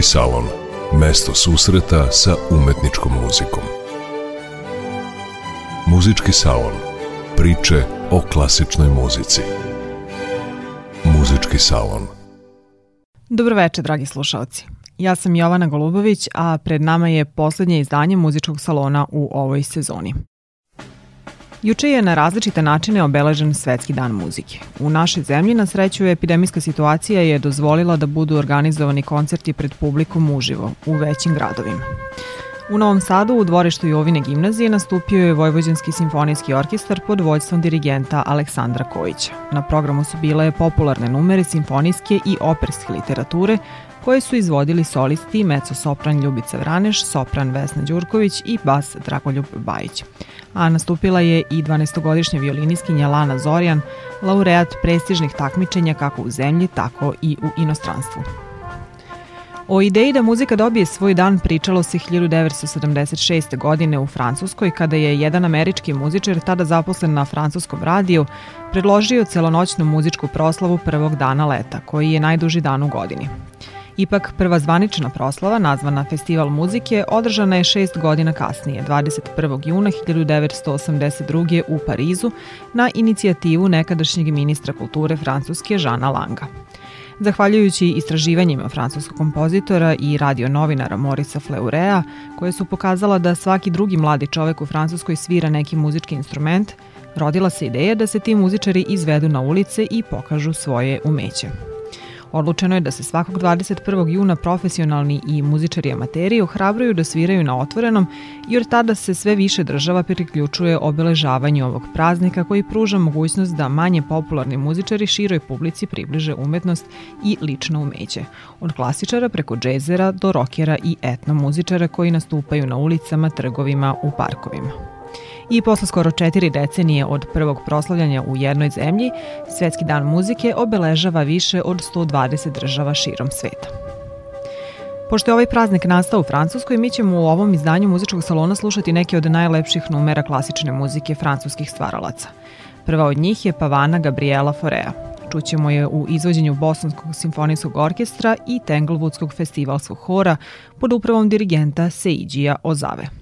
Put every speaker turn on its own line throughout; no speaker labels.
Muzički salon. Mesto susreta sa umetničkom muzikom. Muzički salon. Priče o klasičnoj muzici. Muzički salon.
Dobroveče, dragi slušalci. Ja sam Jovana Golubović, a pred nama je poslednje izdanje muzičkog salona u ovoj sezoni. Juče je na različite načine obeležen Svetski dan muzike. U našoj zemlji, na sreću, epidemijska situacija je dozvolila da budu organizovani koncerti pred publikom uživo u većim gradovima. U Novom Sadu u dvorištu Jovine gimnazije nastupio je Vojvođanski simfonijski orkestar pod vođstvom dirigenta Aleksandra Kojića. Na programu su bile popularne numere simfonijske i operske literature, koje su izvodili solisti meco-sopran Ljubica Vraneš, sopran Vesna Đurković i bas Dragoljub Bajić. A nastupila je i 12-godišnja violiniskinja Lana Zorjan, laureat prestižnih takmičenja kako u zemlji, tako i u inostranstvu. O ideji da muzika dobije svoj dan pričalo se 1976. godine u Francuskoj kada je jedan američki muzičar tada zaposlen na francuskom radiju predložio celonoćnu muzičku proslavu prvog dana leta, koji je najduži dan u godini. Ipak prva zvanična proslava, nazvana Festival muzike, održana je šest godina kasnije, 21. juna 1982. u Parizu, na inicijativu nekadašnjeg ministra kulture Francuske Žana Langa. Zahvaljujući istraživanjima francuskog kompozitora i radio novinara Morisa Fleurea, koje su pokazala da svaki drugi mladi čovek u Francuskoj svira neki muzički instrument, rodila se ideja da se ti muzičari izvedu na ulice i pokažu svoje umeće. Odlučeno je da se svakog 21. juna profesionalni i muzičari amateri ohrabruju da sviraju na otvorenom, jer tada se sve više država priključuje obeležavanju ovog praznika koji pruža mogućnost da manje popularni muzičari široj publici približe umetnost i lično umeće. Od klasičara preko džezera do rokera i etno muzičara koji nastupaju na ulicama, trgovima, u parkovima. I posle skoro četiri decenije od prvog proslavljanja u jednoj zemlji, Svetski dan muzike obeležava više od 120 država širom sveta. Pošto je ovaj praznik nastao u Francuskoj, mi ćemo u ovom izdanju muzičkog salona slušati neke od najlepših numera klasične muzike francuskih stvaralaca. Prva od njih je Pavana Gabriela Forea. Čućemo je u izvođenju Bosanskog simfonijskog orkestra i Tanglewoodskog festivalskog hora pod upravom dirigenta Seidžija Ozave.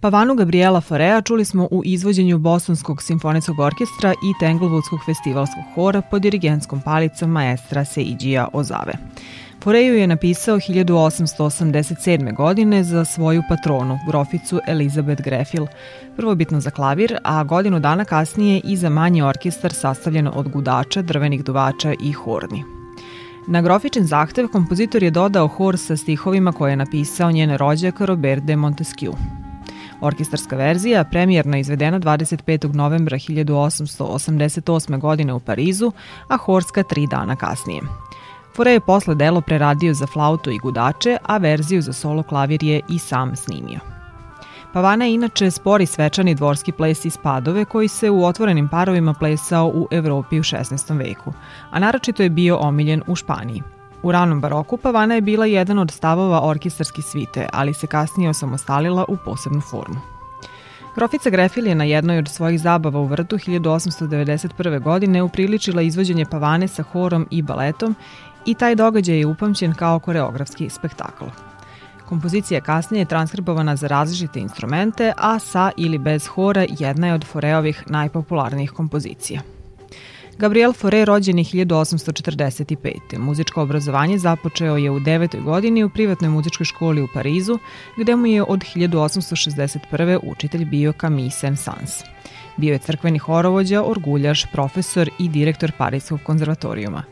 Pavanu Gabriela Forea čuli smo u izvođenju Bostonskog simfonijskog orkestra i Tanglewoodskog festivalskog hora pod dirigenskom palicom maestra Seijija Ozave. Foreju je napisao 1887. godine za svoju patronu, groficu Elizabeth Grefil, prvobitno za klavir, a godinu dana kasnije i za manji orkestar sastavljen od gudača, drvenih duvača i horni. Na grofičin zahtev kompozitor je dodao hor sa stihovima koje je napisao njen rođak Robert de Montesquieu. Orkestarska verzija, premijerno izvedena 25. novembra 1888. godine u Parizu, a horska tri dana kasnije. Fore je posle delo preradio za flautu i gudače, a verziju za solo klavir je i sam snimio. Pavana je inače spori svečani dvorski ples iz Padove koji se u otvorenim parovima plesao u Evropi u 16. veku, a naročito je bio omiljen u Španiji. U ranom baroku Pavana je bila jedan od stavova orkestarske svite, ali se kasnije osamostalila u posebnu formu. Grofica Grefil je na jednoj od svojih zabava u vrtu 1891. godine upriličila izvođenje Pavane sa horom i baletom i taj događaj je upamćen kao koreografski spektakl. Kompozicija je kasnije transkribovana za različite instrumente, a sa ili bez hora jedna je od Foreovih najpopularnijih kompozicija. Gabriel Fauré rođen je 1845. Muzičko obrazovanje započeo je u devetoj godini u privatnoj muzičkoj školi u Parizu, gde mu je od 1861. učitelj bio Camille Saint-Saëns. Bio je crkveni horovođa, orguljaš, profesor i direktor Parijskog konzervatorijuma.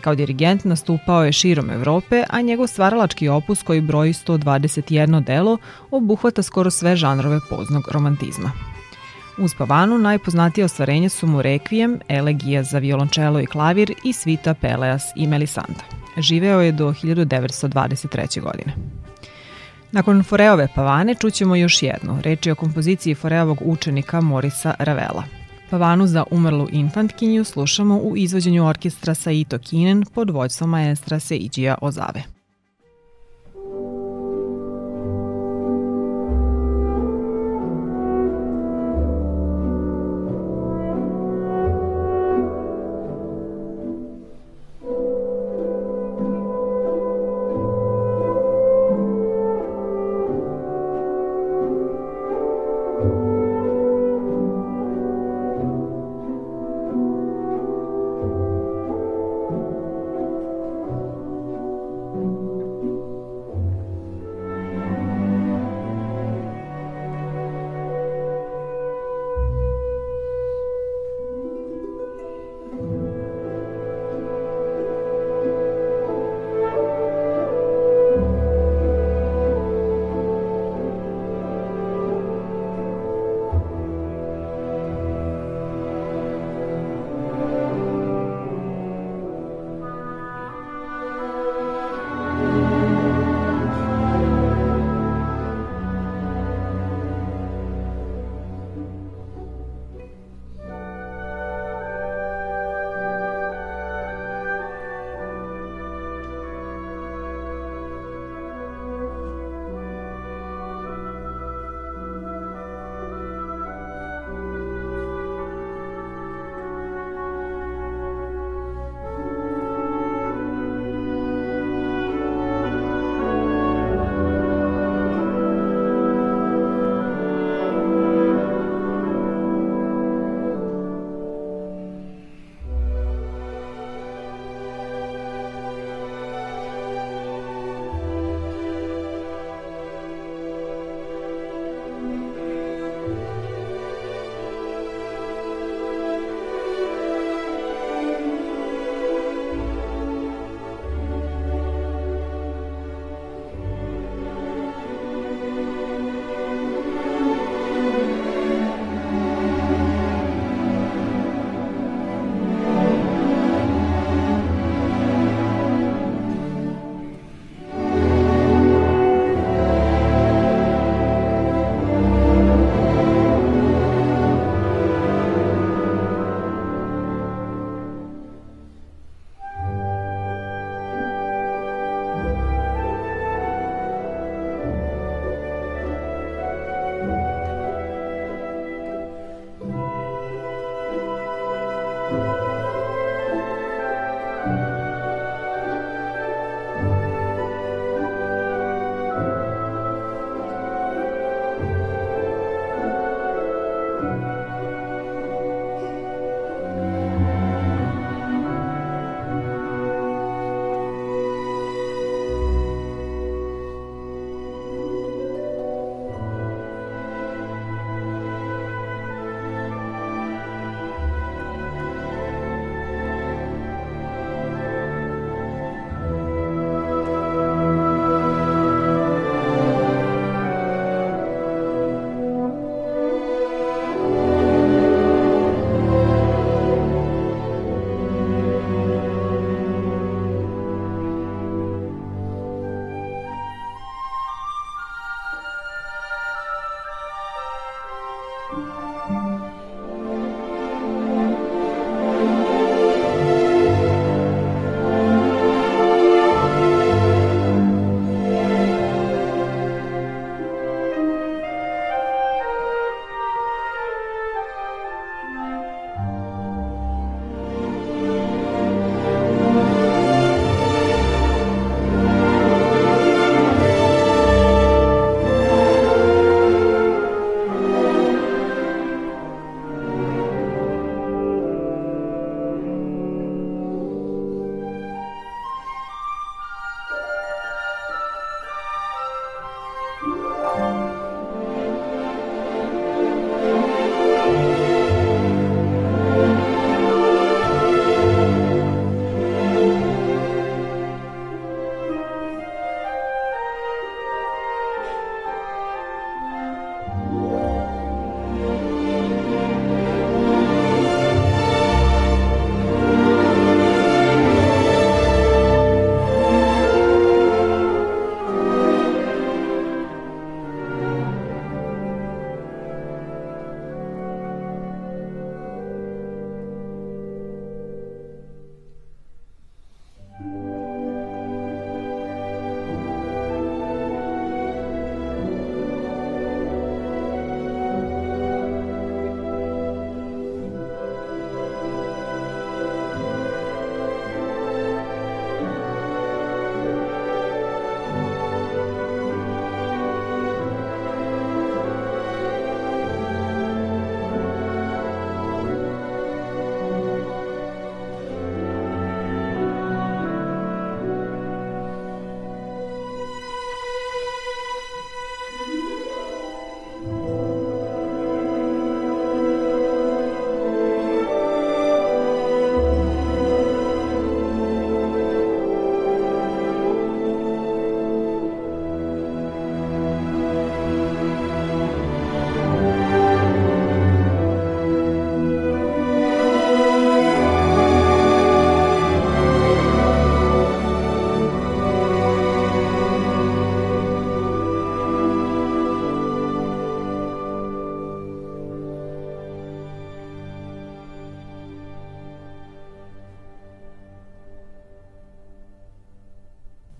Kao dirigent nastupao je širom Evrope, a njegov stvaralački opus koji broji 121 delo obuhvata skoro sve žanrove poznog romantizma. Uz Pavanu najpoznatije ostvarenja su mu Requiem, Elegija za violončelo i klavir i Svita Peleas i Melisanda. Živeo je do 1923. godine. Nakon Foreove pavane čućemo još jednu. Reč je o kompoziciji Foreovog učenika Morisa Ravela. Pavanu za umrlu infantkinju slušamo u izvođenju orkestra Saito Kinen pod vođstvom maestra Seijija Ozave.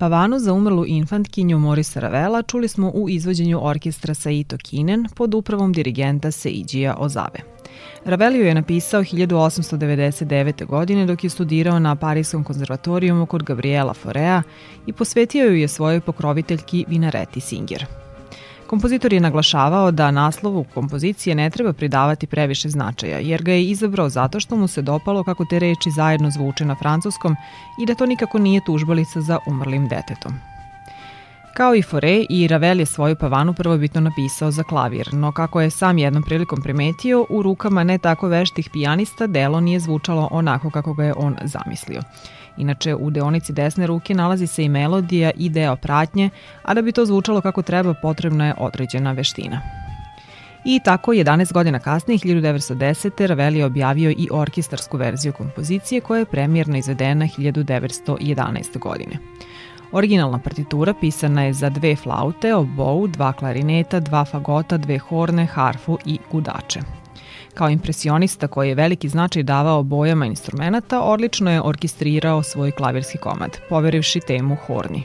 Pavanu za umrlu infantkinju Morisa Ravela čuli smo u izvođenju orkestra Saito Kinen pod upravom dirigenta Seijija Ozave. Ravelio je napisao 1899. godine dok je studirao na Parijskom konzervatorijumu kod Gabriela Forea i posvetio ju je svojoj pokroviteljki Vinareti Singer. Kompozitor je naglašavao da naslovu kompozicije ne treba pridavati previše značaja, jer ga je izabrao zato što mu se dopalo kako te reči zajedno zvuče na francuskom i da to nikako nije tužbalica za umrlim detetom. Kao i Fore, i Ravel je svoju pavanu prvobitno napisao za klavir, no kako je sam jednom prilikom primetio, u rukama ne tako veštih pijanista delo nije zvučalo onako kako ga je on zamislio. Inače, u deonici desne ruke nalazi se i melodija i deo pratnje, a da bi to zvučalo kako treba potrebna je određena veština. I tako, 11 godina kasnije, 1910. Ravel je objavio i orkestarsku verziju kompozicije koja je premijerno izvedena 1911. godine. Originalna partitura pisana je za dve flaute, obou, dva klarineta, dva fagota, dve horne, harfu i gudače. Kao impresionista koji je veliki značaj davao bojama instrumenta, odlično je orkestrirao svoj klavirski komad, poverivši temu horni.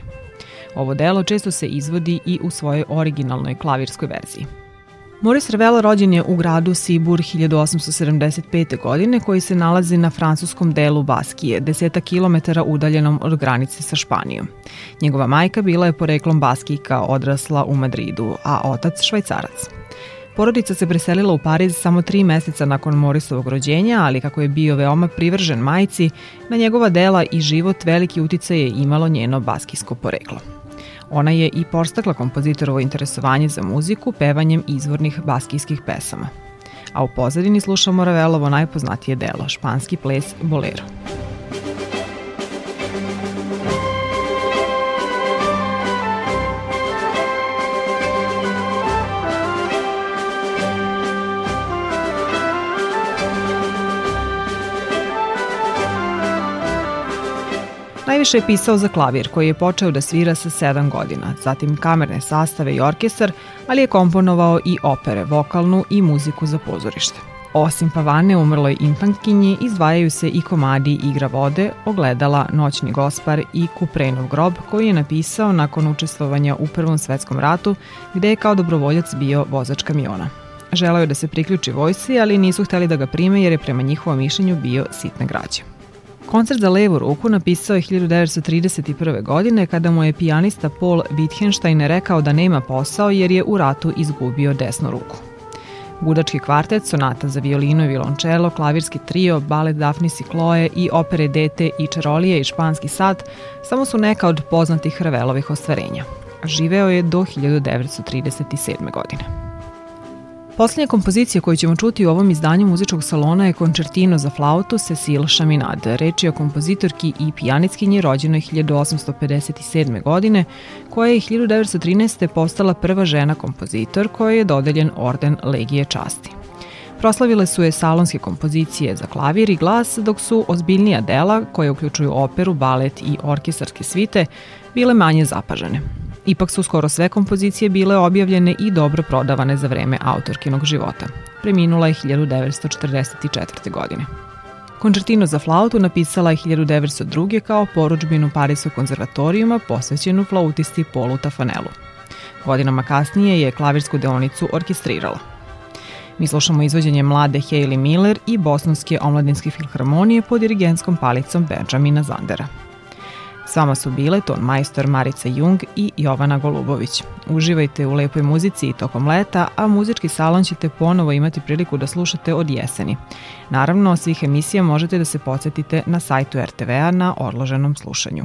Ovo delo često se izvodi i u svojoj originalnoj klavirskoj verziji. Maurice Ravel rođen je u gradu Sibur 1875. godine koji se nalazi na francuskom delu Baskije, deseta kilometara udaljenom od granice sa Španijom. Njegova majka bila je poreklom Baskijka odrasla u Madridu, a otac švajcarac. Porodica se preselila u Pariz samo tri meseca nakon Morisovog rođenja, ali kako je bio veoma privržen majci, na njegova dela i život veliki uticaj je imalo njeno baskijsko poreklo. Ona je i porstakla kompozitorovo interesovanje za muziku pevanjem izvornih baskijskih pesama. A u pozadini slušamo Ravelovo najpoznatije delo, španski ples Bolero. Najviše je pisao za klavir, koji je počeo da svira sa 7 godina, zatim kamerne sastave i orkestar, ali je komponovao i opere, vokalnu i muziku za pozorište. Osim Pavane umrloj infantkinji, izdvajaju se i komadi Igra vode, Ogledala, Noćni gospar i Kuprenov grob, koji je napisao nakon učestvovanja u Prvom svetskom ratu, gde je kao dobrovoljac bio vozač kamiona. Želeo je da se priključi vojsi, ali nisu hteli da ga prime jer je prema njihovom mišljenju bio sitna građa. Koncert za levu ruku napisao je 1931. godine kada mu je pijanista Paul Wittgenstein rekao da nema posao jer je u ratu izgubio desnu ruku. Gudački kvartet, sonata za violino i violončelo, klavirski trio, balet Daphnis i Chloe i opere Dete i Čarolije i Španski sad samo su neka od poznatih Ravelovih ostvarenja. Živeo je do 1937. godine. Poslednja kompozicija koju ćemo čuti u ovom izdanju muzičkog salona je koncertino za flautu Cecil Chaminade. Reč je o kompozitorki i pijanitskinji rođenoj 1857. godine, koja je 1913. postala prva žena kompozitor koja je dodeljen orden Legije časti. Proslavile su je salonske kompozicije za klavir i glas, dok su ozbiljnija dela, koje uključuju operu, balet i orkestarske svite, bile manje zapažene. Ipak su skoro sve kompozicije bile objavljene i dobro prodavane za vreme autorkinog života. Preminula je 1944. godine. Koncertino za flautu napisala je 1902. kao poručbinu Parisog konzervatorijuma posvećenu flautisti Polu Tafanelu. Godinama kasnije je klavirsku deonicu orkestrirala. Mi slušamo izvođenje mlade Hayley Miller i Bostonske omladinske filharmonije pod dirigenskom palicom Benjamina Zandera. S vama su bile ton majstor Marica Jung i Jovana Golubović. Uživajte u lepoj muzici i tokom leta, a muzički salon ćete ponovo imati priliku da slušate od jeseni. Naravno, svih emisija možete da se podsjetite na sajtu RTV-a na odloženom slušanju.